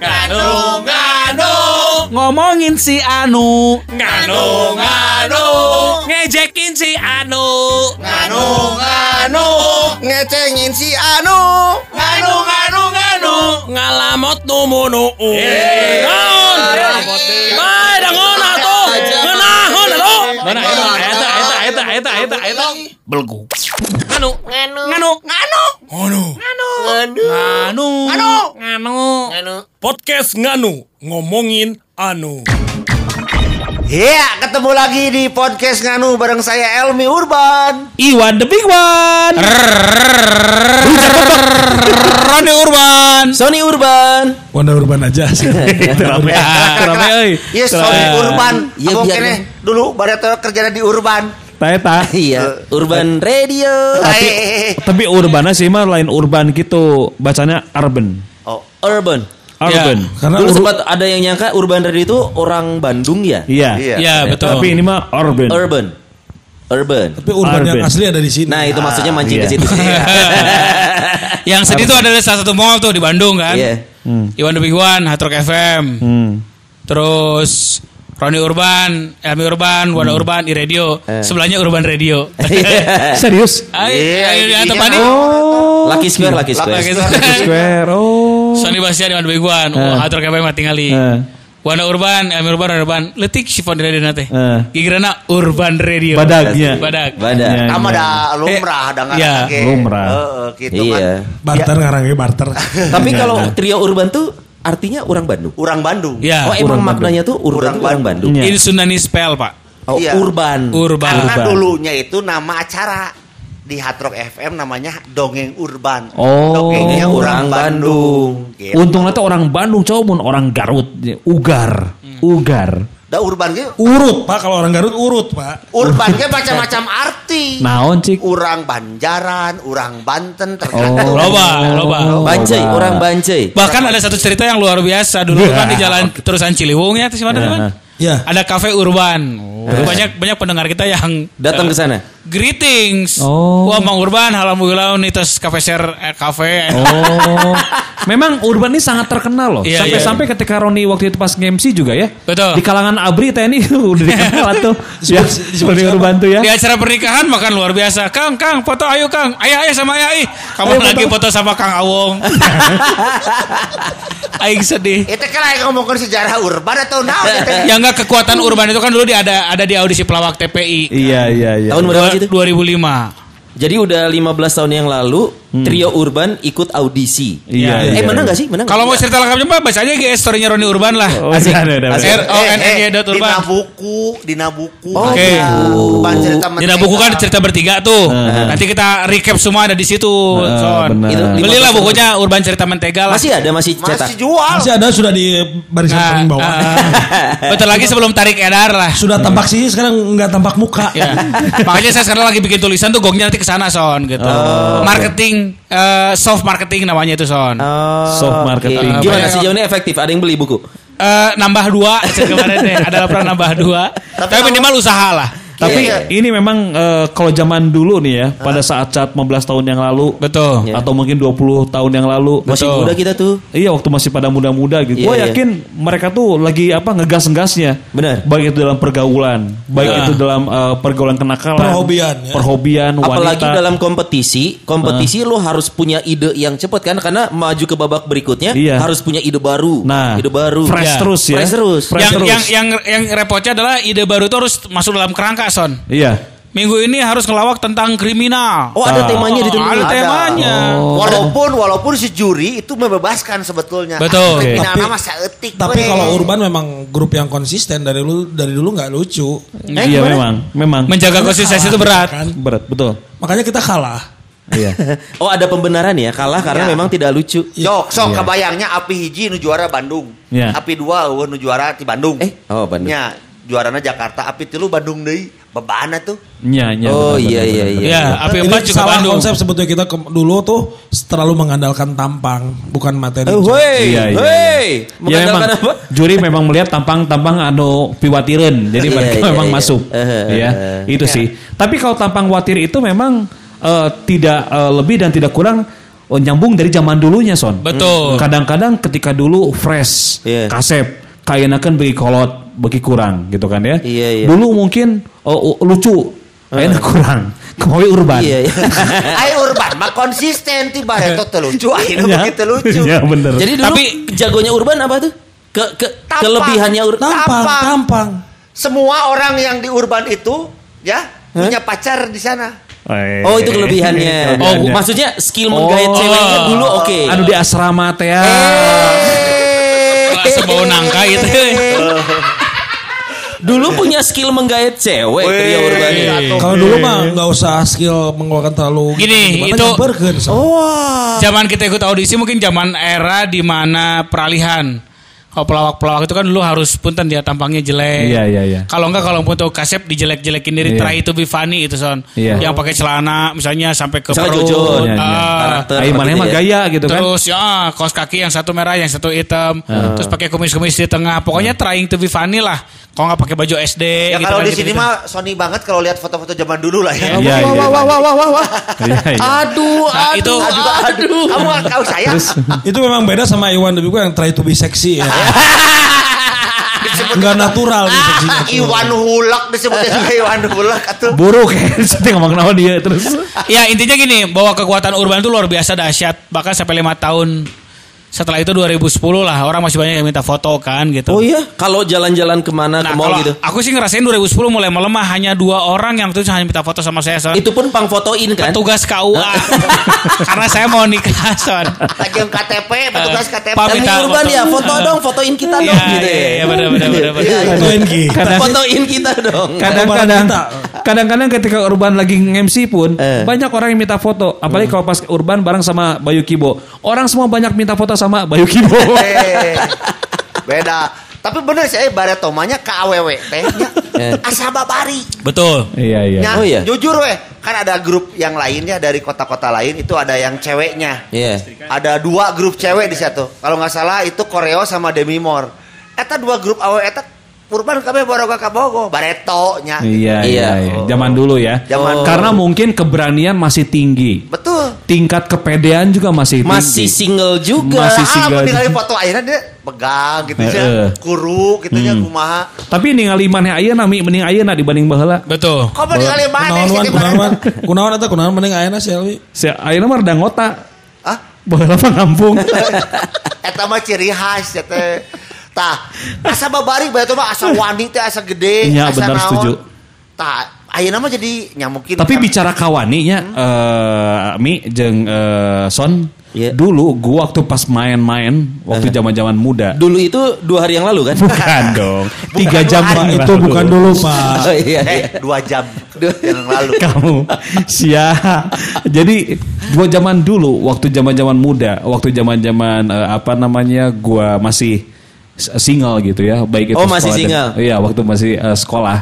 Nganu, nganu, Ngomongin si Anu. nganu, nganu, ngejekin si Anu, nganu, nganu, ngecengin si Anu nganu, nganu, nganu, ngalamot numunu. Naon? Bae dangon atuh. Ngeunahon atuh. Mana eta eta eta eta belgu. Nganu, nganu, nganu, nganu, Ngono. nganu, Anu. nganu, Anu. nganu. Podcast Nganu ngomongin anu. Ya ketemu lagi di podcast Nganu bareng saya Elmi Urban Iwan the big one. Roni Urban. Sony Urban. Wanda Urban aja sih. Rame rame euy. Yes Sony Urban Iya, dulu tuh kerja di Urban eta. Iya, Urban Radio. Tapi tapi urbana sih mah lain urban gitu. Bacanya urban. Oh Urban. Urban. Karena Dulu ur- sempat ada yang nyangka Urban Radio itu orang Bandung ya? Iya. Iya. Ya betul. Tapi ini mah urban. Urban. Urban. tapi Urban yang Urban. asli ada di sini. Nah, itu maksudnya mancing iya. ke situ. Yang sedih itu adalah salah satu mall tuh di Bandung kan. Iya. Hmm. Iwan Hard Rock FM. Hmm. Terus Roni Urban, Elmi Urban, Wanda Urban, di radio. Sebelahnya Urban Radio. Serius? Ayo, Iya, ayo di intinya Antep Pani. Oh. Lucky Square, Lucky Square. Lucky Square. Oh. Sony Bastian Iwan the Big One, oh, Hard Rock FM mah tingali. Eh. Wanda Urban, Elmi Urban, Wanda Urban. Letik si di radio nate. Eh. Gigirana Urban Radio. Badagnya. Badag. Badak. Iya. Kamu ada lumrah ada nggak iya, lagi. lumrah. Heeh, gitu Iya. kan barter ngarangnya barter. Tapi kalau trio Urban tuh artinya orang Bandung. Orang Bandung Ya. Oh, emang maknanya tuh Urban Orang Bandung. Iya. Ini Sundani spell, Pak. Oh, Iya. Urban. Urban. Karena Urban. dulunya itu nama acara di Hard Rock FM namanya Dongeng Urban. Oh. Dongengnya Orang orang Bandung. Gitu. Untungnya tuh orang Bandung coba mun orang Garut ugar ugar Da urban ge Urut, Pak. Kalau orang Garut urut, Pak. urban ge macam-macam arti. Naon cik Urang Banjaran, urang Banten Oh. tergantung. Loba, loba. Bancai, orang Bancai. Bahkan ada satu cerita yang luar biasa dulu kan di jalan terusan Ciliwung ya, di mana Ya. teman? Ya. Ada kafe urban. Banyak banyak pendengar kita yang Datang ke sana. Greetings. Oh. Wah, Mang Urban, alhamdulillah nih terus kafe share eh, kafe. oh memang Urban ini sangat terkenal loh Iya, sampai-sampai ketika Roni waktu itu pas nge-MC juga ya Betul. di kalangan Abri TNI udah dikenal tuh ya seperti Urban tuh ya Di acara pernikahan makan luar biasa. Kang, Kang, foto ayo Kang. Ayah, ayah sama ayah. ih. Kamu Ayo, lagi foto. foto sama Kang Awong. Aing sedih. Itu kan lagi ngomongin sejarah urban atau naon itu? Yang enggak kekuatan urban itu kan dulu di ada ada di audisi pelawak TPI. iya iya iya Tahun berapa sih itu? 2005. Jadi udah 15 tahun yang lalu trio Urban ikut audisi. Iya, eh iya, menang iya. gak sih? Menang. Kalau mau cerita lengkapnya Pak, baca aja GS story-nya Roni Urban lah. oh, iya, ada, ada, ada. R O N N Y dot di Urban. buku, di buku. Oh, Oke. Urban cerita Di buku kan cerita bertiga tuh. Nanti kita recap semua ada di situ. Son. benar. Itu Belilah bukunya Urban Cerita Mentega lah. Masih ada masih cetak. masih jual. Masih ada sudah di barisan Nah, paling bawah. ah, betul lagi sebelum tarik edar lah. Sudah tampak sih sekarang nggak tampak muka. Ya. Makanya saya sekarang lagi bikin tulisan tuh gongnya nanti ke sana Son gitu. marketing eh, soft marketing namanya itu Son. Oh, Soft marketing. oke. Gimana sejauh ini efektif? Ada yang beli buku? Eh, nambah dua kemarin deh ada laporan nambah dua tapi, minimal usaha lah Tapi Iya, ini memang eh, kalau zaman dulu nih ya, pada saat-saat 15 tahun yang lalu betul Iya. atau mungkin 20 tahun yang lalu. Masih Betul. muda kita tuh. Iya waktu masih pada muda-muda gitu. Iya, Gue iya. yakin mereka tuh lagi apa ngegas-ngegasnya. Benar. Baik itu dalam pergaulan, baik itu dalam eh, pergaulan kenakalan, Perhobian, ya. perhobian wanita. Apalagi dalam kompetisi, kompetisi lo harus punya ide yang cepat kan karena maju ke babak berikutnya Iya. harus punya ide baru. Nah, ide baru. fresh Ya. terus ya. Fresh terus. Fresh yang, terus. yang yang yang repotnya adalah ide baru itu harus masuk dalam kerangka Son Iya. minggu ini harus ngelawak tentang kriminal Oh, ada Ah. temanya di Oh, ada Ada. temanya Walaupun walaupun si juri itu membebaskan sebetulnya. Betul. Oke. pidana Tapi- mah seetik. Tapi we. kalau Urban memang grup yang konsisten dari dulu dari dulu nggak lucu. iya gimana? memang, memang menjaga konsistensi itu berat Kan? berat betul. Makanya kita kalah. Iya. Oh, ada pembenaran ya, kalah karena Iya. memang tidak lucu. Sok, sok Iya. kebayangnya api hiji nu juara Bandung. Iya. Api dua nu juara di Bandung. Eh, oh, Bandung. Nya, juarana Jakarta, api tilu Bandung deui. Bebaana tuh. Iya, iya. oh iya iya iya. ya api empat juga salah Bandung konsep sebetulnya kita ke- dulu tuh terlalu mengandalkan tampang, bukan materi. Eh, woi, Iya, iya, woi. Ya memang Mengandalkan apa? juri memang melihat tampang-tampang anu piwatiren, jadi Iya, mereka iya, memang iya. masuk. Eh, eh, ya, eh. itu sih. Tapi kalau tampang watir itu memang eh, tidak eh, lebih dan tidak kurang oh, nyambung dari zaman dulunya son. Betul. Kadang-kadang ketika dulu fresh, Iya. kasep, kainakan bagi kolot, bagi kurang gitu kan ya. Iya, iya. Dulu mungkin oh, oh, lucu, kayaknya kurang. Kemawi urban. Iya, iya. Ayo urban mah konsisten tiba itu lucu akhirnya Ya. begitu lucu. Ya bener. Jadi dulu Tapi- jagonya Urban apa tuh? Ke, ke Tampang. kelebihannya Urban. Tampang, Tampang. tampang. Semua orang yang di urban itu ya punya pacar di sana. Eh, Oh itu kelebihannya. Oh maksudnya skill menggait Oh. ceweknya dulu oke. Anu di asrama teh ya. Sebau nangka gitu. Dulu punya skill menggait cewek iya. Kalau dulu mah nggak usah skill mengeluarkan terlalu Gini, gimana itu- nyamperkeun, so. Zaman kita ikut audisi mungkin zaman era di mana peralihan. Kalau pelawak-pelawak itu kan dulu harus punten dia tampangnya jelek. Iya, iya, iya. Kalau enggak kalau untuk kasep dijelek-jelekin diri Iya. try to be funny itu son. Iya. Yang pakai celana misalnya sampai ke Misalnya perut. Jojo, Iya, iya. Ah, Karakter Ayo mana mah ya. gaya gitu kan. Terus ya ah, kaos kaki yang satu merah, yang satu hitam, terus pakai kumis-kumis di tengah. Pokoknya trying to be funny lah. Kalau nggak pakai baju SD. Ya gitu kalau kan, di sini gitu-gitu. mah Sony banget kalau lihat foto-foto zaman dulu lah ya. Iya, iya. wah, wah, wah, wah, wah. Iya, iya. Aduh, Nah, aduh, itu- Aduh, aduh, kamu nggak tahu saya. Itu memang beda sama Iwan Debiku yang try to be sexy ya. Enggak natural. Ah, Iwan Hulak disebutnya juga Iwan Hulak atau Buruk ya. Saya ngomong kenapa dia terus. Ya intinya gini, bahwa kekuatan urban itu luar biasa dahsyat. Bahkan sampai lima tahun setelah itu 2010 lah orang masih banyak yang minta foto kan gitu. Oh iya, kalau jalan-jalan ke mana Nah ke mall gitu. aku sih ngerasain 2010 mulai melemah hanya dua orang yang tuh hanya minta foto sama saya son. Itu pun pang fotoin kan? Petugas KUA karena saya mau nikah son. lagi yang KTP, petugas KTP. Pak Yang minta Urban foto. ya, foto dong, fotoin kita Iya dong gitu iya ya. iya benar benar benar. benar. Fotoin gitu. Kadang- Fotoin kita dong. Kadang-kadang Kita. kadang-kadang ketika Urban lagi nge-MC pun Eh. banyak orang yang minta foto. Apalagi kalau pas Urban bareng sama Bayu Kibo. Orang semua banyak minta foto sama Bayu Kibo. Eh, Beda. Tapi bener sih, eh, baretomanya ke AWW teh. nya. Eh. Asa babari. Betul. Iya iya. Nya, Oh, iya. Jujur weh, kan ada grup yang lainnya dari kota-kota lain itu ada yang ceweknya. Iya. Ada dua grup cewek di situ. Kalau nggak salah itu Koreo sama Demi Moore. Eta dua grup AWW eta Urban kabeh boroga ka Bogo, bareto nya. Iya, iya, Iya. iya. Zaman dulu ya. Zaman Karena dulu. mungkin keberanian masih tinggi. Betul. Tingkat kepedean juga masih tinggi. Masih single juga. Masih ah, single. meninggalin foto akhirnya dia pegang gitu Heeh. ya. Kuru gitu ya kumaha. Tapi ningali maneh ayeuna mi mending ayeuna dibanding baheula. Betul. Kok meninggalin mana Kunaon kunaon kunaon atau kunaon mending ayeuna si Elwi. Si ayeuna mah rada ngota. Hah? Baheula mah ngampung. Eta mah ciri khas ya teh. Tah, asa babari bae mah asa wani teh asa gede, Iya, asa benar, naon. setuju. Tah, ayeuna mah jadi nya mungkin Tapi kan- bicara kawaninya eh Mi jeung eh, Son Iya. Dulu gua waktu pas main-main Waktu zaman-zaman muda Dulu itu dua hari yang lalu kan? Bukan dong Tiga Bukan jam hari. yang Itu lalu. bukan dulu Pak. Oh iya, eh iya. dua jam yang lalu. kamu sia jadi gua zaman dulu waktu zaman zaman muda waktu zaman zaman apa namanya gua masih single gitu ya baik itu Oh, masih sekolah dan- single? iya waktu masih eh, sekolah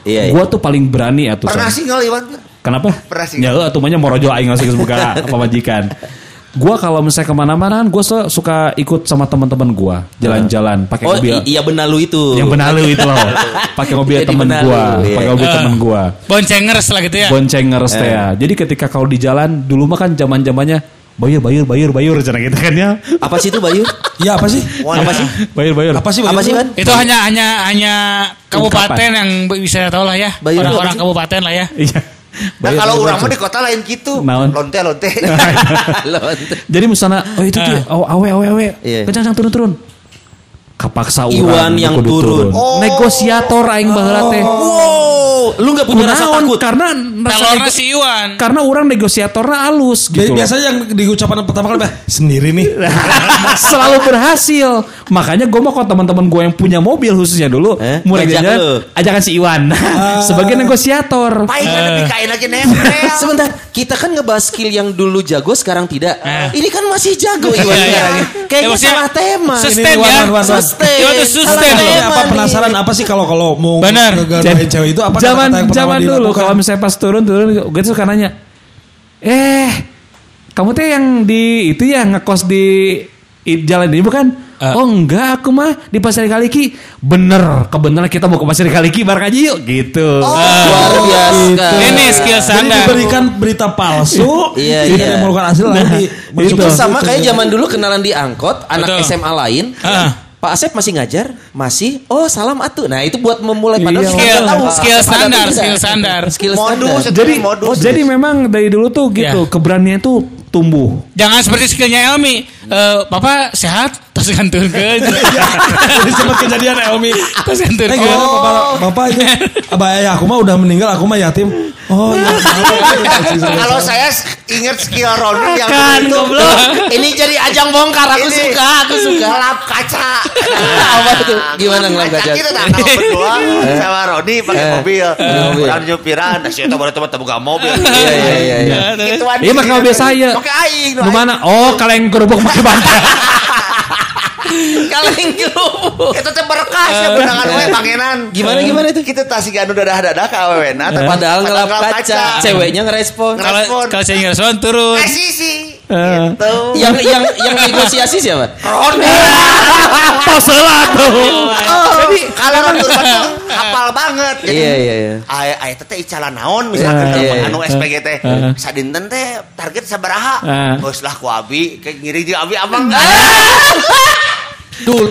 Iya, iya. gua tuh paling berani atuh Pernah Son. single Iwan? kenapa Pernah single? ya atuh mah morojo aing langsung buka pemajikan gua kalau misalnya ke mana-mana gue suka ikut sama teman-teman gua jalan-jalan pakai Oh mobil i- iya benalu itu. yang benalu itu loh pakai mobil temen iya. pakai mobil Eh. temen gua Boncengers lah gitu ya. boncengers teh Eh. ya. Jadi ketika kalau di jalan dulu mah kan zaman zamannya bayar bayar bayar bayar cara gitu kan ya. Apa sih itu Bayu? Iya apa sih? Apa sih? Bayar bayar. Apa sih? Apa sih kan? Itu hanya hanya hanya kabupaten yang bisa tahu lah ya. Orang-orang kabupaten lah ya. Iya. Nah kalau orang mah di kota lain gitu. Naon? Lonte lonte. Jadi misalnya oh itu tuh oh, awe awe awe. Iya. Kencang turun turun. Kapaksa Iwan urang yang turun. Oh. Negosiator aing baheula teh. Wow, lu nggak punya rasa takut? Karena Pelornya si Iwan. karena orang negosiatornya halus gitu. Biasanya yang di ucapan pertama kali bah, sendiri nih. selalu berhasil. Makanya gue mau kalau teman-teman gue yang punya mobil khususnya dulu, Eh, mulai jalan, ajakan si Iwan sebagai negosiator. Paling dikain lagi nempel. Sebentar, kita kan ngebahas skill yang dulu jago sekarang tidak. Eh. Ini kan masih jago Iwan. Iya, iya. Kayaknya Ya, salah tema. sustain ya. Sustain. Iwan tuh Salah sustain apa nih. penasaran apa sih kalau kalau mau Benar. cewek itu apa zaman zaman dulu kalau misalnya pas turun turun gue tuh suka nanya, eh kamu teh yang di itu ya ngekos di jalan ini bukan? Eh. Oh enggak, aku mah di Pasir Kaliki. Bener, kebenaran kita mau ke Pasir Kaliki bareng aja yuk gitu. Luar biasa. Ini skill Jadi diberikan berita palsu, Iya, tidak iya. melakukan hasil lagi. Itu sama kayak zaman dulu kenalan di angkot, anak Betul. SMA lain. Ah. Pak Asep masih ngajar, masih. Oh salam atuh. Nah itu buat memulai padahal Iya, kita Skill- tahu. skill Padahal standar, skill standar. Skill Modus standar. itu jadi modus. jadi memang dari dulu tuh gitu, Ya. keberanian tuh tumbuh. Jangan seperti skillnya Elmi. Eh, Papa sehat, terus gantung ke. Jadi sempat kejadian Elmi. Terus gantung Eh ke. gimana bapak, bapak itu Abah ayah aku mah udah meninggal aku mah yatim Oh iya Kalau saya ingat skill Roni yang Kan, itu goblok. Ini jadi ajang bongkar. Aku Ini. suka, aku suka. ngelap kaca. Apa tuh? Gimana ngelap kaca? Kita tak kalau berdua sama Roni pakai mobil. Orang nyupiran, nah siapa baru teman teman gak mobil. Iya, iya, iya, iya. Gituan. Iya, pakai mobil saya. Pakai aing. nu Di mana? Oh, kaleng kerupuk pakai bantal. Kaleng kerupuk. Itu teh berkas ya benangan we pangenan. Gimana, gimana itu? Kita tasih anu dadah-dadah ka awewena. tapi Padahal ngelap kaca. Ceweknya ngerespon. Kalau kalau saya ngerespon turun. Eh sisi. Eh. Gitu. Yang yang yang negosiasi siapa? Roni. Pasalah tuh. Jadi kalau hafal banget. Jadi Iya, iya, iya. Aya aya teh icalan naon misalkan Iya, telepon iya. anu SPG teh. Sadinten teh target sabaraha? Geus lah ku abi kayak ngiri jeung abi amang. Dulu.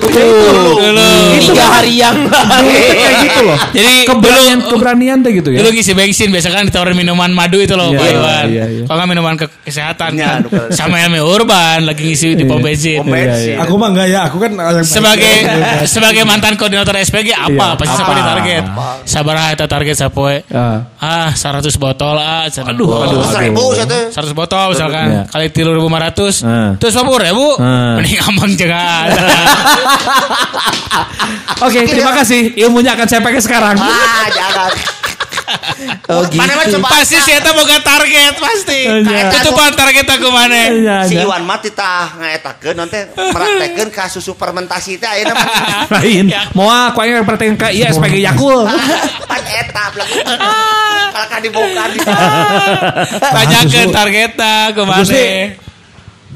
Dulu. Tiga hari yang lalu. Kayak gitu loh. Jadi Keberanian keberanian tuh gitu ya. Dulu ngisi bensin biasa kan ditawarin minuman madu itu loh Iya, Pak iya, Iwan. iya, iya. Kalau nggak minuman ke kesehatan Iya, kan. Sama Elmi Urban lagi ngisi di pom bensin. Iya, iya. Aku mah enggak ya Aku kan Sebagai sebagai mantan koordinator SPG apa Iya, pasti sampai di target. Sabar eta target sapoe. Ah. Ah, 100 botol ah. Aduh, aduh, Seribu aduh. satu. 100 botol misalkan kali tilu ribu lima ratus Ah. terus apa ribu Ah. mending amang jangan Oke, terima kasih. Ilmunya akan saya pakai sekarang. Ah, jangan. Oh gitu. Coba pasti si Eta boga target pasti Iya. tutupan target aku mana Iya, si iya. Iwan mah titah ngaetakeun nanti meraktekeun ka susu fermentasi teh ayeuna mah Lain. Mau aku yang perhatikan ke iya SPG Yakul. pan eta lagi. Kalau kan dibuka di tanyakan targetnya ke mana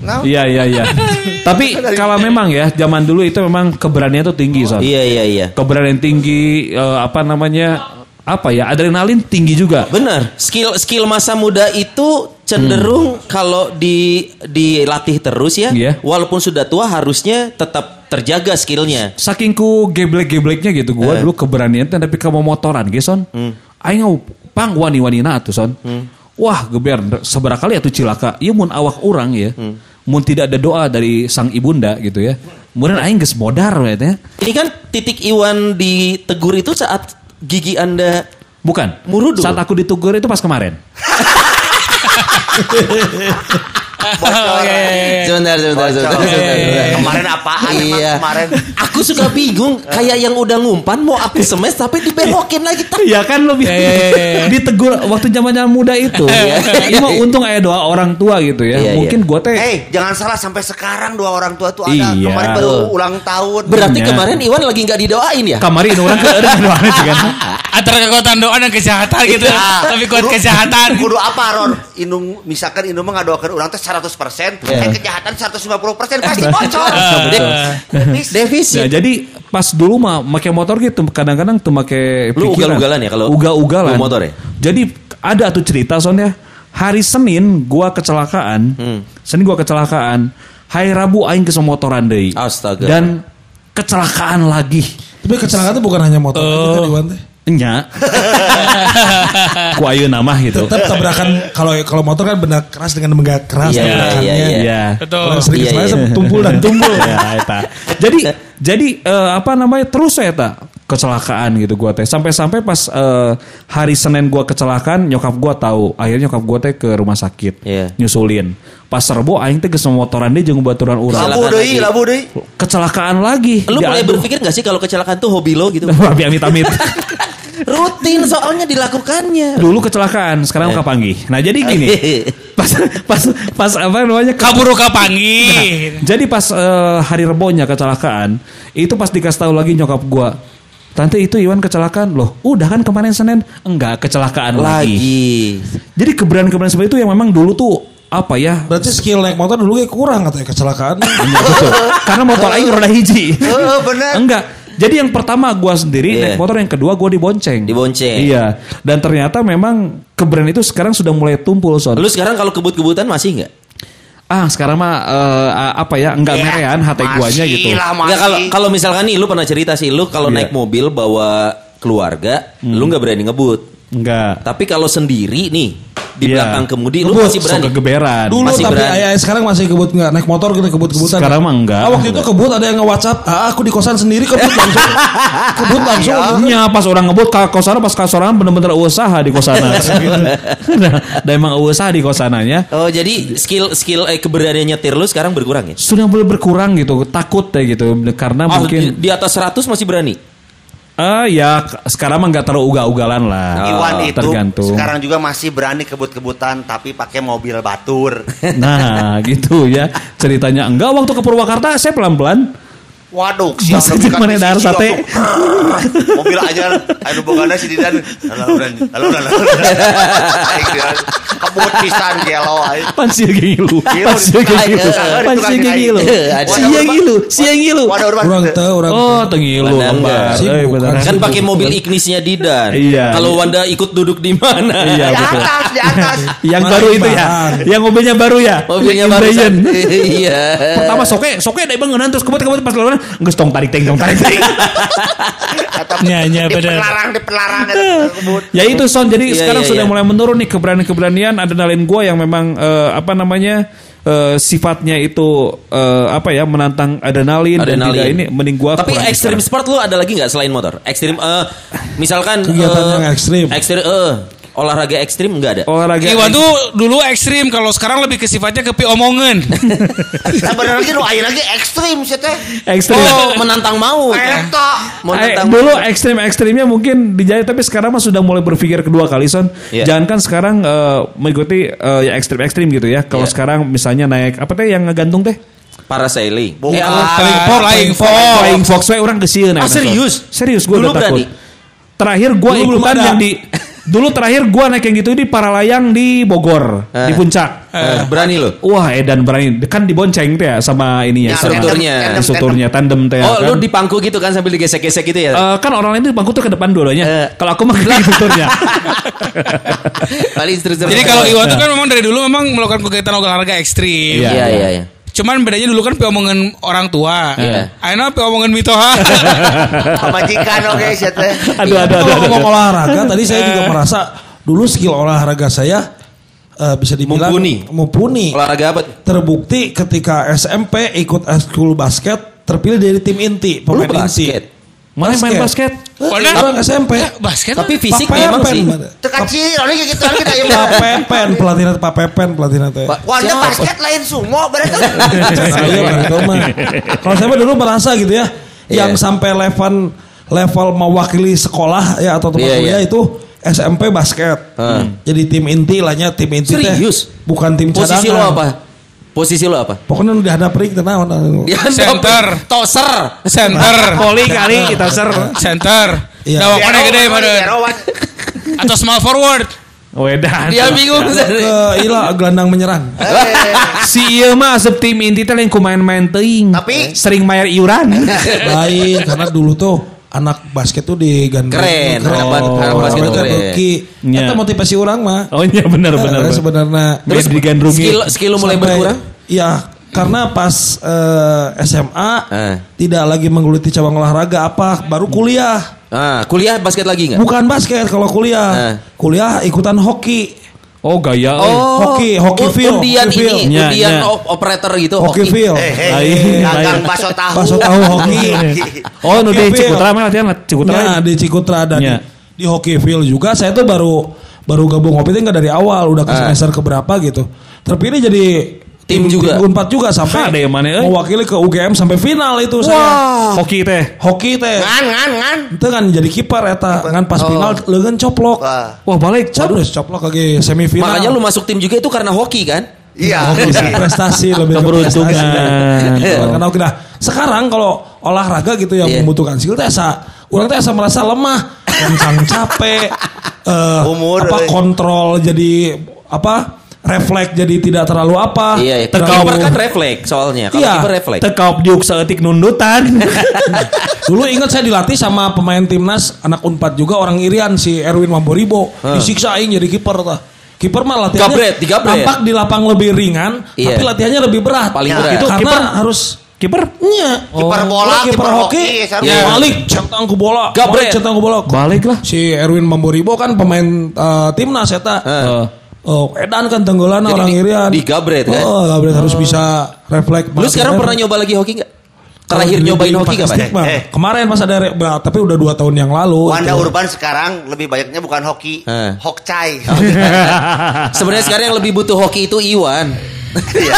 Nah, Iya iya iya. Tapi kalau memang ya zaman dulu itu memang keberanian tuh tinggi son. Iya iya iya. Keberanian tinggi eh, apa namanya apa ya adrenalin tinggi juga. Benar. Skill skill masa muda itu cenderung kalau di dilatih terus ya, Iya. walaupun sudah tua harusnya tetap terjaga skillnya. Saking ku geblek-gebleknya gitu gua Eh. dulu keberanian tapi kamu motoran ge son. Aing ngau pang wani-wanina atuh son. Wah geber seberapa kali atuh cilaka. Ieu mun awak orang ya. Mun tidak ada doa dari sang ibunda gitu ya. Kemudian aing geus modar teh. Ini kan titik Iwan ditegur itu saat gigi Anda Bukan. Murudu. Saat aku ditegur itu pas kemarin. bocor. Sebentar, sebentar, Bocor. sebentar, sebentar, sebentar. Kemarin apaan Iya. kemarin? Aku suka bingung, kayak yang udah ngumpan mau aku semes tapi dibelokin lagi. Iya kan lebih ditegur waktu zaman-zaman muda itu. Ini mah untung ada doa orang tua gitu ya. Iya, Mungkin gua teh Eh, jangan salah sampai sekarang dua orang tua tuh ada. Iya. Kemarin baru ulang tahun. Berarti Iya. kemarin Iwan lagi nggak didoain ya? kamari ini orang ke doanya sih kan. Antara kekuatan doa dan kesehatan gitu Iya. tapi kuat Kudu- kesehatan Kudu apa Ron? Indung misalkan Indung mah ngadoakeun urang teh 100%, Iya. eh kejahatan 150% pasti bocor. De- Defisit. Ya, Defisit. jadi pas dulu mah make motor gitu kadang-kadang tuh make Lu pikiran. ugal-ugalan ya kalau ugal-ugalan. lu motor ya? Jadi ada tuh cerita soalnya hari Senin gua kecelakaan. Hmm. Senin gua kecelakaan. Hari Rabu aing ke motoran deui. Astaga. Dan kecelakaan lagi. Tapi kecelakaan itu bukan hanya motor aja kan Iwan teh. Nya. Ku ayeuna nama gitu. Tetap tabrakan kalau kalau motor kan benar keras dengan benda keras tabrakannya. iya, iya. Iya. betul Orang sering kesalahan iya. sama tumpul dan tumpul. ya eta. Jadi jadi eh, apa namanya terus saya tak kecelakaan gitu gua teh sampai-sampai pas eh, hari Senin gua kecelakaan nyokap gua tahu akhirnya nyokap gua teh ke rumah sakit Iya. nyusulin pas serbo aing teh geus motoran deui jeung baturan urang Labu Kecelakaan deui, lagi. labu deui. kecelakaan lagi Lu mulai berpikir gak sih kalau kecelakaan tuh hobi lo gitu? Tapi amit-amit Rutin soalnya dilakukannya. dulu kecelakaan sekarang Eh. panggih nah jadi gini pas pas pas apa namanya kaburu kapangi Jadi pas eh, hari rebonya kecelakaan, itu pas dikasih tahu lagi nyokap gua, tante itu Iwan kecelakaan loh. Udah kan kemarin Senin enggak kecelakaan lagi. Lagi. Jadi keberanian-keberanian seperti itu yang memang dulu tuh apa ya? Berarti skill naik motor dulu kayak kurang katanya kecelakaan. Iya, betul. Karena motor aing roda hiji. Heeh, bener. Enggak. Jadi yang pertama gua sendiri Iya. naik motor, yang kedua gua dibonceng. Dibonceng. Iya. Dan ternyata memang keberanian itu sekarang sudah mulai tumpul, Son. Lu sekarang kalau kebut-kebutan masih nggak? Ah, sekarang mah eh, apa ya? Enggak Ya, merean hati guanya gitu. Nggak, kalau kalau misalkan nih lu pernah cerita sih lu kalau Iya. naik mobil bawa keluarga, Hmm. lu nggak berani ngebut. Enggak. Tapi kalau sendiri nih di Iya. belakang kemudi lu masih berani. kegeberan. Dulu Masih tapi berani. ayah sekarang masih kebut nggak naik motor kita kebut kebutan. Sekarang mah enggak. Ah, waktu itu kebut ada yang nge WhatsApp, ah aku di kosan sendiri kebut langsung, kebut langsung. Iya, pas orang ngebut ke kosana pas kosannya bener-bener usaha di kosana. nah, dan emang usaha di kosananya. Oh jadi skill skill eh, keberanian nyetir lu sekarang berkurang ya? Sudah mulai berkurang gitu, takut ya gitu karena Oh, mungkin di, di atas 100 masih berani. Ah ya k- sekarang mah nggak terlalu ugal-ugalan lah. Iwan Ah, itu tergantung. sekarang juga masih berani kebut-kebutan tapi pakai mobil batur. Nah gitu ya ceritanya. Enggak waktu ke Purwakarta saya pelan-pelan. Waduh, Masa di mana dar sate? Mobil aja, aduh bukannya si Didan. Halo, udah, halo, udah, halo. Kebut pisan gelo aja. Pan sih yang ngilu. Ngilu Pan sih yang di- ngilu. Ada Pan tukang sih yang kayu. ngilu. Ada. Si yang ngilu, si yang ngilu. Waduh, urban. Orang tahu orang. Oh, tengilu lembar. beneran. kan? Pakai mobil Ignisnya Didan. Iya. Kalau Wanda ikut duduk di mana? Iya Di atas, di atas. Yang baru itu ya. Yang mobilnya baru ya. Mobilnya baru. Iya. Pertama soke, soke dari bangunan terus kebut kebut pas lalu geus tong tarik teng tong tarik Iya, iya, di bener. pelarang, di pelarang ada kebut. ya itu son jadi Iya, sekarang iya, sudah iya. mulai menurun nih keberanian-keberanian adrenalin gua yang memang eh, apa namanya eh, sifatnya itu eh, apa ya menantang adrenalin, dan Adrenalin. tidak ini mending gua Tapi ekstrim sport lu ada lagi nggak selain motor? Ekstrim eh misalkan Kegiatan eh, yang ekstrim. Ekstrim eh olahraga ekstrim nggak ada. olahraga Iwan tuh dulu ekstrim kalau sekarang lebih ke sifatnya ke omongan. Sebenarnya lagi nu aya lagi ekstrim sih teh. ekstrim Oh, menantang maut. Eta. Eh, Menantang dulu maut. ekstrim ekstrimnya mungkin dijahit tapi sekarang mah sudah mulai berpikir kedua kali son. Iya. Jangan kan sekarang eh, mengikuti eh, ya ekstrim ekstrim gitu ya. Kalau Iya. sekarang misalnya naik apa teh yang ngegantung teh? parasailing. Bukan. Eh, apa? Flying fox, flying fox. Flying fox orang kesieun Ah, serius? Serius gue Dulu udah takut. berani? Terakhir gue Dulu ikutan yang di Dulu terakhir gue naik yang gitu di Paralayang di Bogor, Eh. di puncak. Eh, berani lo. Wah, edan berani. Kan dibonceng teh ya sama ininya, Ya, sama strukturnya. strukturnya tandem teh. Oh, kan. lu di pangku gitu kan sambil digesek-gesek gitu ya? Eh, kan orang lain itu bangku tuh ke depan dulunya. Eh. Kalau aku mah ke strukturnya. Jadi kalau Iwan tuh kan memang dari dulu memang melakukan kegiatan olahraga ekstrim. Iya. Iya, iya, iya. Cuman bedanya dulu kan omongan orang tua. Iya. Akhirnya omongan mitoha. Pamajikan oke sih teh. aduh, aduh, aduh, ngomong olahraga tadi saya juga merasa dulu skill olahraga saya eh, bisa dibilang Mumpuni. mumpuni. Olahraga apa? Terbukti ketika SMP ikut school basket terpilih dari tim inti, Lu pemain inti. Basket. Mana main basket? Mana? Orang SMP. Basket. Tapi fisik Pak memang sih. ciri, orang kayak gitu, orang kita ya. Pak Pepen, pelatihnya Pak Pepen, pelatihnya teh. Siapa? basket lain sumo, berarti. Saya mah gitu mah. Kalau saya dulu merasa gitu ya, yang Iya. sampai level level mewakili sekolah ya atau tempat Iya, kuliah iya. itu SMP basket. Hmm. Jadi tim inti lahnya tim inti teh. Serius? Bukan tim cadangan. Posisi lo apa? Posisi lo apa? Pokoknya udah hadap ring tenang. Dia Center. Toser. Center. Poli kali kita ser. Center. Iya. Nah, mana gede mana? Biarawan. Atau small forward. Wedan. Dia bingung. Ke ilah gelandang menyerang. Si ieu mah asup tim inti teh lain ku main-main teuing. Tapi- sering bayar iuran. Lain karena dulu tuh anak basket tuh digandeng. Keren, anak ba- anak basket tuh keren. Iya. Itu motivasi orang mah. Oh iya benar benar. Karena sebenarnya Terus digandrungi. Skill skill mulai Sampai- berkurang? Iya, karena pas eh, SMA Eh. tidak lagi menggeluti cabang olahraga apa, baru kuliah. Ah, kuliah basket lagi nggak? Bukan basket kalau kuliah. Eh. Kuliah ikutan hoki. Oh gaya. Oh, Hoki, hoki field, Undian hoki field. ini, undian op- operator gitu. Hoki field. Eh, eh, Lain, dagang lain. bakso tahu. Bakso tahu hoki. Oh, nu Hoki di. Cikutra mah latihan Cikutra. Nah, di Cikutra dan Nya. di, di hoki field juga saya tuh baru baru gabung hoki itu nggak dari awal, udah ke Ah. semester keberapa gitu. Terpilih jadi Tim juga. Unpad juga sampai Ada yang mana, eh? mewakili ke UGM sampai final itu saya. Hoki teh. Hoki teh. Ngan, ngan, ngan. Itu kan jadi kiper eta kan pas Oh. final leungeun coplok. Wah, Wah balik. Terus coplok lagi semifinal. Makanya lu masuk tim juga itu karena hoki kan? Iya. Hoki sih, prestasi lebih ke Keberuntungan. Karena hoki. Nah, sekarang kalau olahraga gitu yang Iya. membutuhkan skill teh asa urang teh asa merasa lemah, kencang capek, eh Umur, apa eh. kontrol jadi apa refleks jadi tidak terlalu apa. Iya, iya. terlalu- Kiper kan refleks soalnya. Kalau Iya. kiper refleks. Tekaup diuk seetik nundutan. Dulu ingat saya dilatih sama pemain timnas anak Unpad juga orang Irian si Erwin Mamboribo. Disiksa aing jadi kiper tah. Kiper mah latihannya Gabret, digabret. tampak di lapang lebih ringan, Iya. tapi latihannya lebih berat. Paling Ya, berat. Itu Kiper- karena harus Kiper? Iya. Kiper bola, kiper hoki. hoki. Ya, balik centang ke bola. Gabret. Centang ke bola. Balik lah. Si Erwin Mamboribo kan pemain eh, timnas eta. Eh, Oh, Edan kan tenggelan Jadi orang di- Irian. digabret, kan? Oh, gabret harus bisa refleks. Lu sekarang pernah nyoba lagi hoki nggak? Terakhir nyobain di- hoki kapan? Mah. Eh. Kemarin pas ada bah, tapi udah dua tahun yang lalu. Wanda Itu. Urban sekarang lebih banyaknya bukan hoki, Eh. hokcai. Sebenarnya sekarang yang lebih butuh hoki itu Iwan. Iya.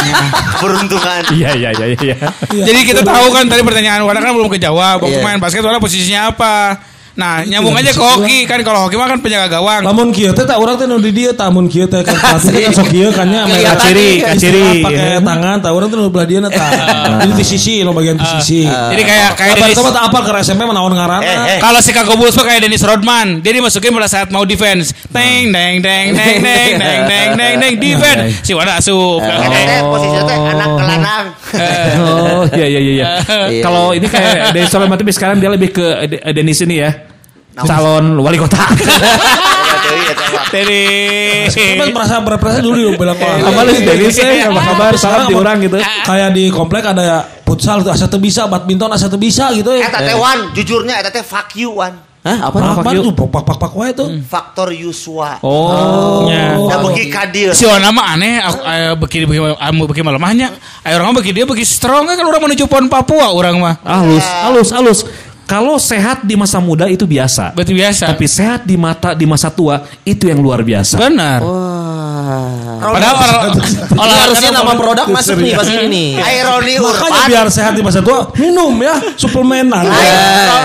Peruntungan. Iya iya iya iya. Iya. Jadi kita tahu kan tadi pertanyaan Wanda kan belum kejawab. Iya. Pemain basket Wanda posisinya apa? Nah, nyambung aja ke hoki kan kalau hoki mah kan penjaga gawang. Lamun kieu teh tak urang teh nu di dieu tah mun kieu teh kan pelatih teh kan sok kieu kan nya ame Kaciri, kaciri. istilah pakai tangan tah urang teh nu belah dieuna tah. Jadi di sisi nu bagian di sisi. Jadi kayak kayak mah apa ke SMP mah naon ngaranna? Eh, eh. kalau Chicago Bulls mah kayak Dennis Rodman, dia dimasukin pada saat mau defense. Teng deng deng deng deng deng deng deng deng defense. Si Wanda asup. Teh posisinya teh anak kelanang. Oh iya iya iya. iya. Iya, Kalau ini kayak dari Soleh Matibi sekarang dia lebih ke De- Denis ini ya. Calon wali kota. Iya. Jadi Kan merasa berprestasi dulu di bilang Kabar lu Denis eh apa kabar salam di orang gitu. Kayak di komplek ada ya futsal tuh asa bisa, badminton asa bisa gitu ya. Eta teh Wan, jujurnya eta teh fuck you Wan. Hah? Apa? Fuck you? tuh pak pak pak wae tuh. Faktor Yuswa. Oh. Ya. Da beuki ka dieu. Si Wana mah aneh, aku eh, beki beki amu beki malemahnya. Ayo orang mah beki dia beki strong kan orang menuju pon Papua orang mah. Halus, halus, halus. Kalau sehat di masa muda itu biasa. Berarti biasa. Tapi sehat di mata di masa tua itu yang luar biasa. Benar. Wah. Padahal olah- Ini olahraga harusnya nama produk masuk nih pas ini nih. Ironi Makanya Urban. biar sehat di masa tua minum ya suplemenan. Ai,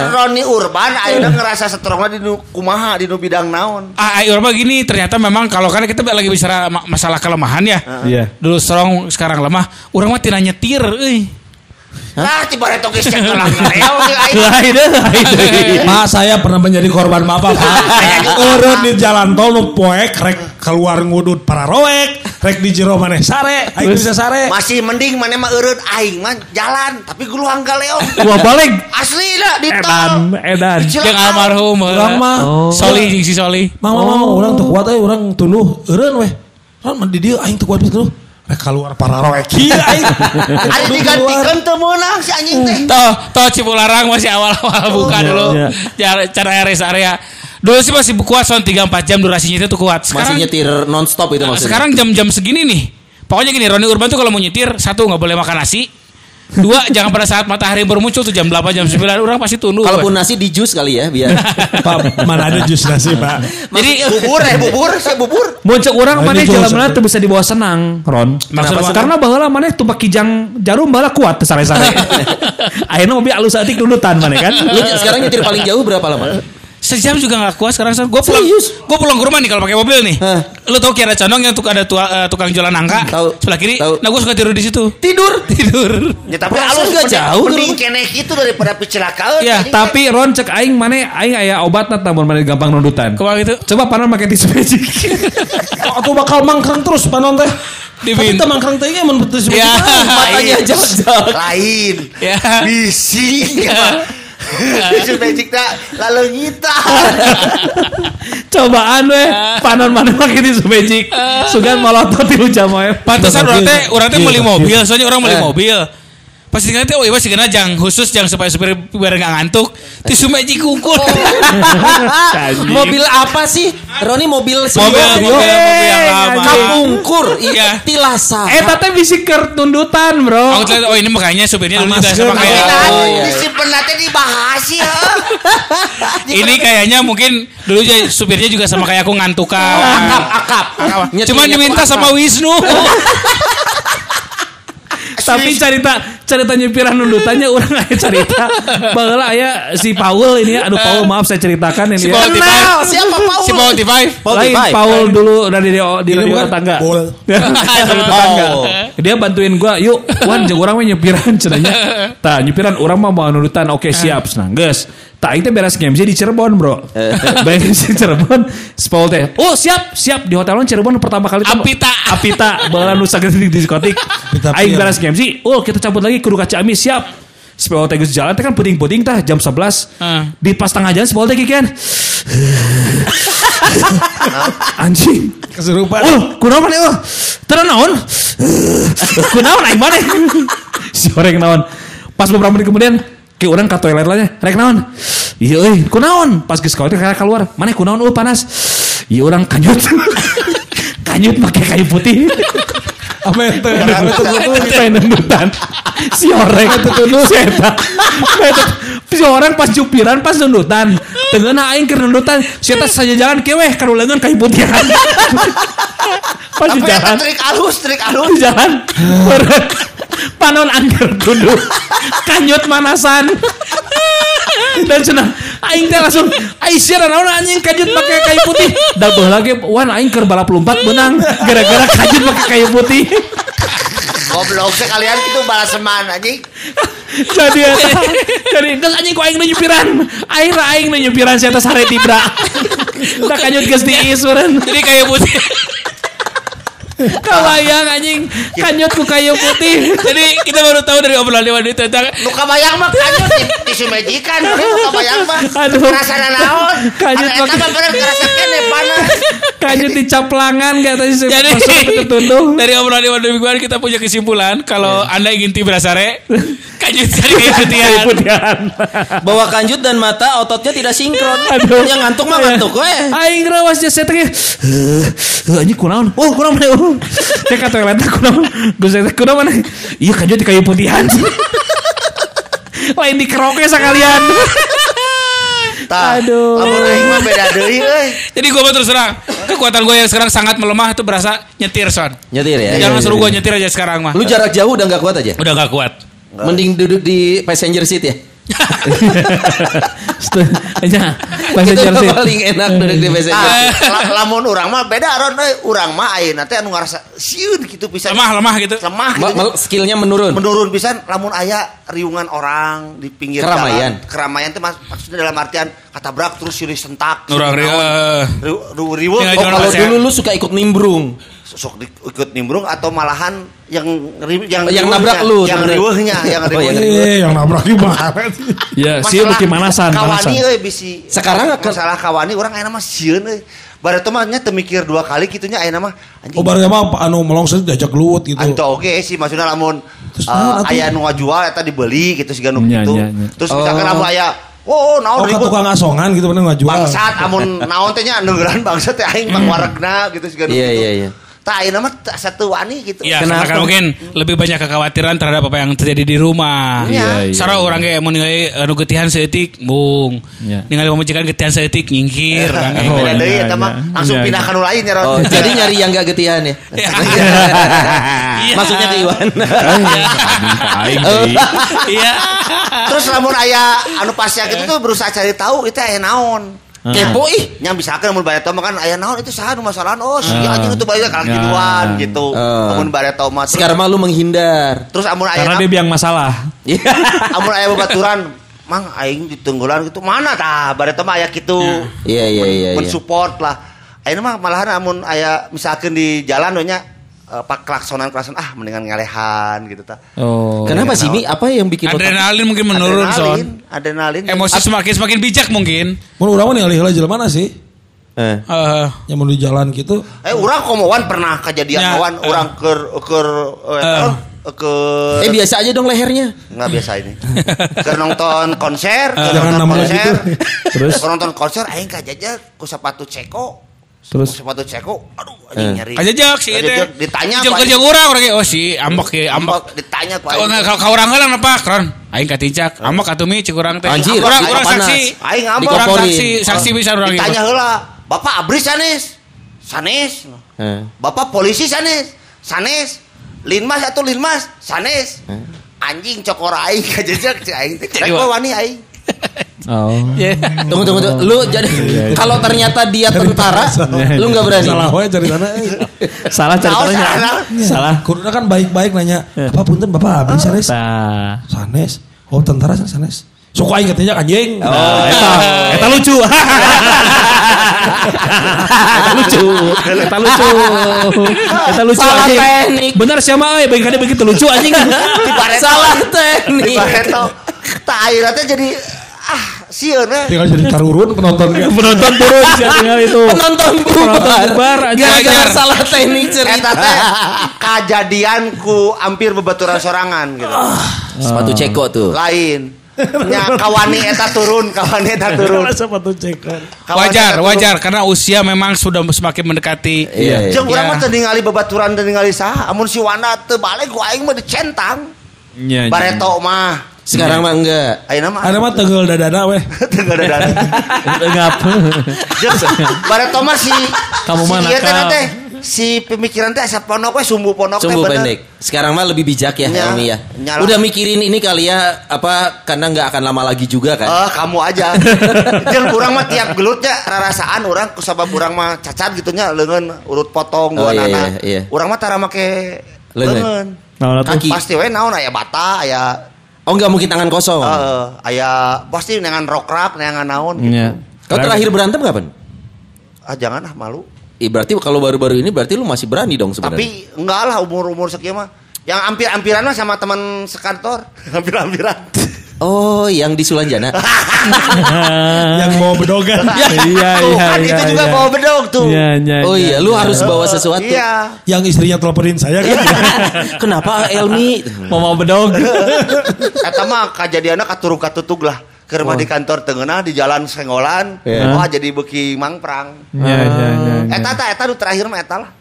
Roni Urban ayeuna ngerasa strongna di nu kumaha di nu bidang naon. Ah, mah gini ternyata memang kalau kan kita lagi bicara ma- masalah kelemahan ya. Iya. Dulu strong sekarang lemah. Orang mah tidak nyetir, euy. Lah tiba reto geus cek. Lain lain. Pak saya pernah menjadi korban apa Pak? Urut di jalan tol nu poek rek keluar ngudut para roek, rek di jero maneh sare, aing bisa sare. Masih mending mana mah eureun aing mah jalan tapi guluang galeong. Wah balik. Asli lah di Edan, tol. edan. Yang almarhum. Urang mah Oh. Soli jeung si Soli. Mang mang mang urang teu kuat euy urang tunduh eureun weh. Kan mah di dieu aing teu kuat. Rek keluar para roek. Kieu aing. Ada digantikan teu meunang si anjing teh. Toh, toh Cipularang masih awal-awal buka iya, dulu. iya. Cara, cara rest area. Dulu sih masih kuat soal 3 4 jam durasinya itu tuh kuat. Masih Sekarang nyetir nonstop itu maksudnya. sekarang jam-jam segini nih. Pokoknya gini, Roni Urban tuh kalau mau nyetir, satu nggak boleh makan nasi. Dua, jangan pada saat matahari baru muncul tuh jam 8, jam 9, orang pasti tunduk. Kalaupun nasi di jus kali ya biar. Pak, mana ada jus nasi, Pak? Jadi Bubur eh bubur, saya bubur. Muncul orang Nah, mana jalan mana tuh bisa dibawa senang, Ron. Maksud? Karena baheula mana tumpak kijang jarum bala kuat sare-sare. Akhirnya mobil alus atik dundutan mana kan. Lu sekarang nyetir paling jauh berapa lama? Sejam juga nggak kuat sekarang. Gue pulang, gue pulang ke rumah nih kalau pakai mobil nih. Hah. Lu tau kira condong yang tuk ada tua, eh, tukang jualan nangka Tahu. sebelah kiri. Tahu. Nah gue suka tidur di situ. Tidur. Tidur. Ya tapi alus nggak mending- jauh Mending rumah. kene gitu daripada kecelakaan. Ya, Tapi Ron cek aing mana aing aya obatna tamun mana gampang nundutan. Ke mana gitu? Coba panon pakai tisu magic. Atau bakal mangkrang terus panon teh. Di Tapi bin. teu mangkrang teh mun betul Ya. Matanya jauh-jauh. lain. Ya. Bisi. Itu magic tak lalu nyita. Cobaan we panon mana pakai tisu magic. Sugan malotot di ujam we. Pantesan orang teh orang teh beli mobil, soalnya orang beli Eh. mobil. Pasti kan teh oh iya sih jang khusus jang supaya supir biar nggak ngantuk. Tisu magic ukur. Mobil apa sih? Roni mobil mobil, mobil, mobil yang lama. Kapungkur, Iya. iya. Tilasa. Eh tete bisi keur tundutan, Bro. Lihat, oh ini makanya supirnya dulu juga sama kayak Oh, Nah, iya. disimpan nanti dibahas ya. ini kayaknya mungkin dulu supirnya juga sama kayak aku ngantukan. akap, akap. Cuma Nyetirnya diminta sama Wisnu. Tapi cerita cerita nyupiran nundutannya orang aya cerita baheula aya si Paul ini aduh Paul maaf saya ceritakan ini Si ya. Paul T5. siapa Paul? Si Paul T5. Paul lain T5. Paul dulu dari di, di radio tetangga. Tetangga. Oh. Dia bantuin gua, yuk, wan jeung urang mah nyupiran cenanya. Tah, nyupiran urang mah mau nurutan. Oke, siap, senang, geus. Tah, itu beres MC di Cirebon, Bro. beres di Cirebon, Paul teh. Oh, siap, siap di hotel Cirebon pertama kali Apita. Apita, baheula nu saged di diskotik. Apita Aing beres MC, oh kita cabut lagi kudu ka Ciamis, siap. Sepuluh teh jalan teh kan puting-puting tah jam 11. Heeh. Di pas tengah jalan sepuluh teh kikian. Anjing. Kesurupan. Oh, kunaon mana oh? Terus naon? kunaon aing mana? si orang naon. Pas beberapa menit kemudian ke orang ke toilet lah rek naon? Iya euy, kunaon? Pas geus teh keluar, mana kunaon oh panas? Iya orang kanyut. kanyut pakai kayu putih. Apa itu? Pengen nendutan. Si orang si eta. Si orang pas jupiran pas nendutan. Dengan aing keur nendutan, si eta saja jalan keweh karulengan kayu putihan. pas eta jalan. trik alus, trik alus. jalan panon angker duduk kanyut manasan dan cenah aing teh langsung sia naon anjing kanyut pakai kayu putih? Da baheula lagi wan aing keur balap lompat benang gara-gara kanyut pakai kayu putih. Goblok sekalian itu balaseman anjing. jadi eta jadi geus anjing ku aing nu nyupiran. Aing ra aing nu nyupiran saya teh sare tibra. Da kanyut geus diis meureun. Jadi kayak putih. Kabayang anjing kanyut ku kayu putih Jadi kita baru tahu dari obrolan Dewan itu tentang Nu kabayang mah kanyut di tisu majikan, kabayang mah. Aduh. Rasana naon? Kanyut mah kerasa kene panas. kanyut di caplangan katanya si Jadi ketutup dari obrolan Dewan Demikian kita punya kesimpulan kalau anda ingin tibra sare, kanyut cari kayak putihan. putihan. Bawa kanjut dan mata ototnya tidak sinkron. Aduh. Yang ngantuk mah ngantuk we. Aing rawas jasa teh. Heuh, anjing kunaon? Oh, mana? Oh. Teh ka toilet kunaon? Geus teh kunaon mana? Iya kanjut di kayu putihan. Lain di keroke sekalian. Tah. Aduh. Lamun aing mah beda deui euy. Jadi gue mau terus terang, kekuatan gue yang sekarang sangat melemah itu berasa nyetir son. Nyetir ya. Jangan suruh gue nyetir aja sekarang mah. Lu jarak jauh udah nggak kuat aja. Udah gak kuat. Mending duduk di passenger seat ya. Itu Passenger yang seat. paling enak duduk di passenger Tah, seat. la- lamun urang mah beda ron euy. Urang mah ayeuna teh anu ngarasa sieun gitu pisan. Lemah lemah gitu. Lemah Ma- gitu. skillnya menurun. menurun pisan lamun aya riungan orang di pinggir Keramaian. jalan. Keramaian itu mas, maksudnya dalam artian katabrak terus silih sentak. Urang silih rieu. naon. Riu- riu- riu- Tinggal Oh, kalau dulu lu suka ikut nimbrung. Sok di- ikut nimbrung atau malahan yang yang Yang nabrak lu yang riweuhnya yang Oh, yang riweuhnya. riweuh. Eh, yang nabrak gimana? Ya, sih bukti manasan, manasan. kawani euy bisi Sekarang akan- masalah kawani orang aya mah sieun euy barat mah nya teu mikir dua kali kitunya aya mah anjing Oh, baru mah anu melongsor diajak luwut gitu. Anta oke sih maksudnya lamun uh, aya nu ngajual eta dibeli gitu siga nu Nya, nya, nya. Terus misalkan Oh. lamun aya oh naon Oh, ribut tukang asongan gitu bener nggak jual. bangsat amun naon teh nya neugeran bangsat teh aing mah waregna gitu siga nu Iya, gitu. iya, iya. Tah ayeuna mah tah satu wani gitu. Ya, Kenapa? karena kan mungkin lebih banyak kekhawatiran terhadap apa yang terjadi di rumah. Iya, iya. Sarah orang kayak mau ningali anu getihan seetik, bung. Iya. Ningali pemajikan getihan seetik nyingkir. Oh, gitu. beda deui iya, eta mah iya. langsung Iya, pindah iya. ka nu lain ya. Oh, jadi nyari yang gak getihan ya. Iya. Maksudnya ke Iwan. Aing Oh. Iya. Terus lamun aya anu pasnya gitu tuh berusaha cari tahu itu aya naon. Kepo ih. Nya misalkan mun bareto mah kan aya naon itu saha nu masalahan oh si Ah. anjing itu bae kalau Ya. ginuan gitu. Oh. Amun bareto mah Sekarang mah lu menghindar. terus amun aya Karena na- dia biang masalah. Iya. amun aya babaturan mang aing ditunggulan gitu mana tah bareto mah aya kitu. Iya, iya, iya, iya. mensupport lah. Ayeuna mah malahan amun aya misalkan di jalan we nya eh, pak klaksonan klakson ah mendingan ngalehan gitu tah. Oh. Kenapa sih Mi? Apa yang bikin otak- Adrenalin mungkin menurun, adrenalin, Son. adrenalin. Emosi semakin semakin bijak mungkin. Mun urang mah ningali heula jelema mana sih? Eh. Eh, Yang mau di jalan gitu. Eh urang komowan pernah kejadian Ya, kawan eh. keur keur eh, Eh. ke Eh biasa aja dong lehernya. nggak biasa ini keur nonton konser keur Jangan nonton konser gitu. Terus? nonton konser aing kajajak ku sepatu ceko Terus? sepatu ceko aduh anjing Eh. nyeri Kajajak sih itu. Ditanya Pak. kerja orang orang kayak oh si ambok ya ambok ditanya ku Kalau aing nggak kalau orang heula apa kron? Aing katincak, ambok atuh mi cek urang teh. Anjir, Urang urang saksi. aing ambok Orang Dikoporin. saksi, saksi bisa orang gitu. ditanya heula bapak abris sanes sanes Eh. bapak polisi sanes sanes linmas atau linmas sanes anjing cokor aing kajejak cek aing gua wani aing. Oh. Tunggu tunggu tunggu. Lu jadi kalau ternyata dia tentara, lu nggak berani. Salah we cari tanah. eh. Salah Naon ceritanya. salah? Salah. Kuduna kan baik-baik nanya. Apa punten Bapak abdi sanes? Nah. Sanes. Oh tentara sanes. Suku aing katanya anjing. Oh, eta, eta lucu. eta lucu. Eta lucu. Eta lucu Salah anjing. teknik. Bener siapa euy, bagi kada begitu lucu anjing. Salah teknik. Bareto. Tak akhirnya teh jadi ah sieun we. Tinggal jadi tarurun penonton kan. Penonton turun tinggal itu. Penonton bubar. bubar. Gara-gara salah teknik cerita. Eta teh kejadian ku hampir bebaturan sorangan gitu. Sepatu ceko tuh. Lain. Nya kawani eta turun, kawani eta turun. Sepatu. Kawani Wajar, wajar karena usia memang sudah semakin mendekati. Iya, iya. Jeung urang Iya. mah teu ningali bebaturan teu ningali saha, amun si Wanda teu balik ku aing mah dicentang. Iya, iya. Bareto mah. Sekarang mah enggak. Ayeuna mah Ada mah tegel dadana weh. teu ada dana. Ngap. Jeung Bareto mah si Kamu si mana, ieu teh Kak? teh si pemikiran teh asa ponok we sumbu ponok teh Sumbu bener. pendek. Sekarang mah lebih bijak ya Nya- Helmi ya. nyala. Udah mikirin ini kali ya apa karena nggak akan lama lagi juga kan. Eh kamu aja. Jeung urang mah tiap gelutnya rarasaan urang kusabab urang mah cacat gitu nya leungeun urut potong Oh, dua iya, iya, iya. Urang mah tara make Leungeun. Nah. Kaki. Pasti we naon aya bata aya Oh nggak mungkin tangan kosong. eh aya pasti dengan rok rap dengan naon gitu. Iya. Kau terakhir berantem kapan? Ah jangan ah malu. Ih, berarti kalau baru-baru ini berarti lu masih berani dong sebenarnya. Tapi enggak lah umur-umur sekian mah. Yang hampir-hampiran mah sama teman sekantor. Hampir-hampiran. Oh, yang di Sulanjana. Yang mau bedogan. Iya, Tuh, iya, kan iya. itu juga iya. bawa bedog tuh. Iya, iya. oh iya, lu harus bawa sesuatu. Iya. Yang istrinya teleponin saya kan. Kenapa Elmi? Mau mau bedog. Eta mah kejadiannya katurug katutug lah. Keur mah di kantor tengenah di jalan Senggolan. Iya. Wah jadi beki mangprang. Iya, iya, iya. Eta eta eta nu terakhir mah eta lah.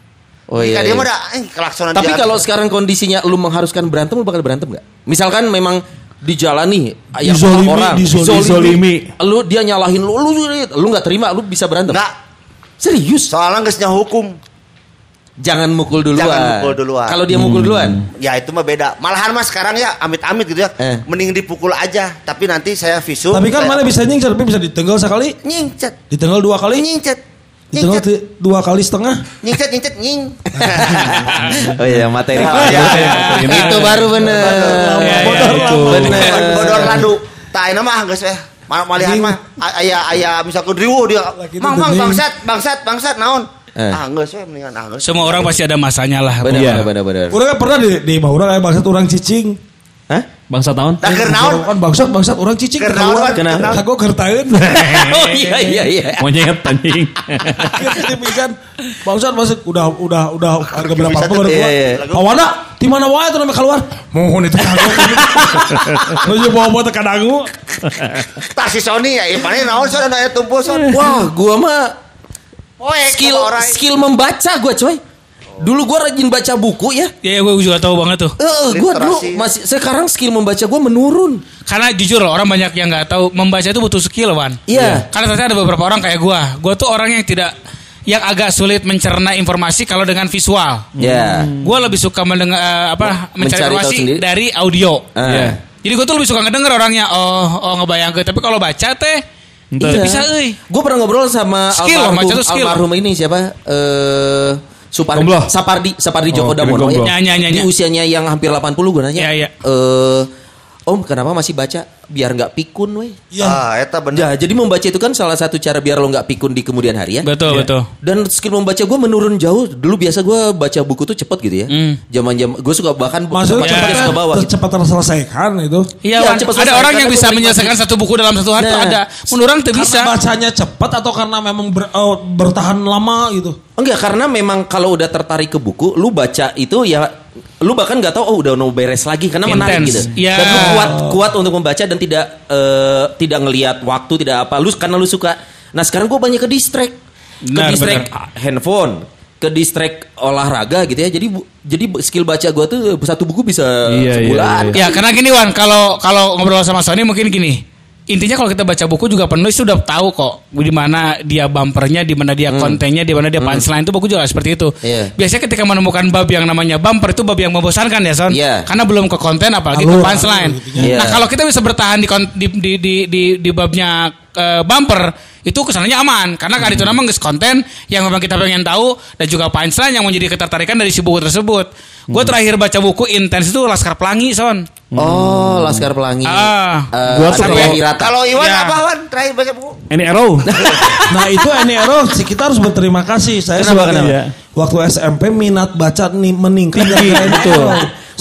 Oh iya. dia iya. mah da eh kelaksonan Tapi kalau sekarang kondisinya lu mengharuskan berantem, lu bakal berantem nggak? Misalkan memang di jalan nih yang Dizolimi, orang dizolimi. Dizolimi. lu dia nyalahin lu, lu lu nggak terima, lu bisa berantem. enggak Serius? soalnya geusnya hukum. Jangan mukul duluan. Jangan mukul duluan. Kalau dia mukul duluan, Ya itu mah beda. Malahan mah sekarang ya amit-amit gitu ya. Eh. Mending dipukul aja, tapi nanti saya visum. Tapi kan saya- mana bisa nyingcer, tapi bisa ditenggel sekali, nyingcet. ditenggel dua kali, Nyingcet. Ti- dua kali setengah. Nyingcet nyingcet nying. oh iya materi. Oh, iya, iya. Itu baru bener. Bodor itu. lambung. Bener. Bodor ladu. Tak enak mah geus weh. Mal- Malihan mah a- aya aya misalkan riwu dia. Itu Mang mang bangsat bangsat bangsat naon? Eh. Ah geus we mendingan ah geus. Semua orang pasti ada masanya lah. Bener, bener. Urang kan pernah di di mah urang aya bangsat urang cicing. Bangsa tahun. Keur naon? Kan bangsat bangsat urang cicing Keur naon, Wan? Kenapa? Aku keur taeun. Oh iya, iya, iya. Monyet anjing. Kita pisan bangsat masuk udah udah udah agak berapa baru tuh, keluar. iya, iya. Awana di mana wae tuh namanya keluar. Mohon itu kagok. Lu juga bawa bawa tekan dangu. Tah si Sony ya ipane naon son anu aya tumpul son. Wah, gua mah skill orang. skill membaca gua coy. Dulu gua rajin baca buku ya. Ya, gue juga tahu banget tuh. Eh, gua dulu Literasi. masih sekarang skill membaca gua menurun. Karena jujur loh, orang banyak yang nggak tahu membaca itu butuh skill, Wan. Iya. Karena ternyata ada beberapa orang kayak gua. Gua tuh orang yang tidak yang agak sulit mencerna informasi kalau dengan visual. Ya. Gua lebih suka mendengar eh, apa mencari Mencari informasi dari audio. Ah. Iya. Jadi gue tuh lebih suka ngedenger orangnya. Oh, oh ngebayang Tapi kalau baca teh itu bisa euy. Gue pernah ngobrol sama Skill, almarhum, baca tuh skill. almarhum ini siapa? Eh Supardi. Sapardi, Sapardi Oh, Djoko kira Damono gombloh. ya. Nyanyi, nyanyi. Di usianya yang hampir 80 gue nanya. Iya, iya. Eh, Om kenapa masih baca? Biar nggak pikun weh. Ah eta bener. Ya, jadi membaca itu kan salah satu cara biar lo nggak pikun di kemudian hari ya. Betul, betul. Dan skill membaca gue menurun jauh. Dulu biasa gue baca buku tuh cepet gitu ya. Hmm. Zaman jam gue suka bahkan Maksudnya baca Ya. cepat tugas ke bawah. gitu. cepat terselesaikan itu. Iya, Wan. cepet ada orang yang bisa menyelesaikan satu buku dalam satu hari tuh Nah. ada. Menurut orang tuh bisa. Bacanya cepat atau karena memang ber- oh, bertahan lama gitu. Enggak, karena memang kalau udah tertarik ke buku, lu baca itu ya lu bahkan nggak tahu oh udah mau beres lagi karena menarik Intense. gitu. Iya. Dan lu kuat kuat untuk membaca dan tidak eh, tidak ngelihat waktu, tidak apa. Lu karena lu suka. Nah, sekarang gue banyak ke distract. Ke distract handphone, ke distract olahraga gitu ya. Jadi jadi skill baca gue tuh satu buku bisa Iya, iya, sebulan. iya. Ya karena gini Wan, kalau kalau ngobrol sama Sony mungkin gini. Intinya kalau kita baca buku juga penulis sudah tahu kok di mana dia bumpernya, di mana dia kontennya, di mana dia punchline itu buku juga seperti itu. Hmm. Iya. Biasanya ketika menemukan bab yang namanya bumper itu bab yang membosankan ya Son. Iya. Karena belum ke konten apalagi ke Alur, punchline. alur Iya. Nah kalau kita bisa bertahan di di di di di, di babnya eh, bumper itu kesannya aman karena kan itu namanya konten yang memang kita pengen tahu dan juga punchline yang menjadi ketertarikan dari si buku tersebut. Gue terakhir baca buku intens itu Laskar Pelangi Son. Oh, Laskar Pelangi. Ah. Eh, Gua tuh yang kalau- Hirata. Kalau Iwan Ya. apa Wan? Terakhir baca buku. Ini arrow. Nah itu NRO sih kita harus berterima kasih. Saya Kenapa, sebagai kenapa? Waktu SMP minat baca nih meningkat Betul.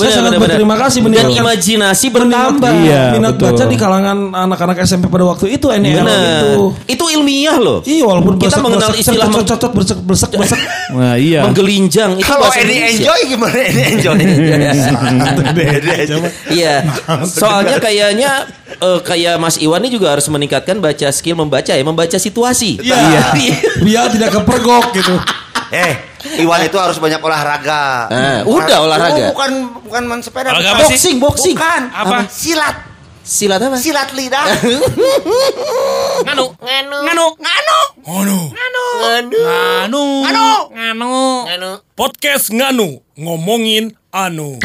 NRO. Saya sangat benar, berterima kasih Dan meningkatkan imajinasi bertambah. Iya, minat betul. baca di kalangan anak-anak SMP pada waktu itu Benar. itu. Itu ilmiah loh. Iya walaupun Kita bersek- mengenal bersek- istilah cocot cocot bersek bersek bersek. Nah, iya. Menggelinjang itu Kalau bahasa ini enjoy gimana ini enjoy? Iya. Soalnya kayaknya eh, kayak Mas Iwan ini juga harus meningkatkan baca skill membaca ya, membaca situasi. Iya. Biar tidak kepergok gitu. Eh, Iwan itu harus banyak olahraga. Eh, udah olahraga. Oh, bukan bukan main sepeda. Olahraga bukan. Boxing, boxing. Bukan. Apa? Silat. Silat apa? Silat lidah. Nganu. Nganu. Nganu. Anu. Nganu. Nganu. Nganu. Podcast Nganu ngomongin anu.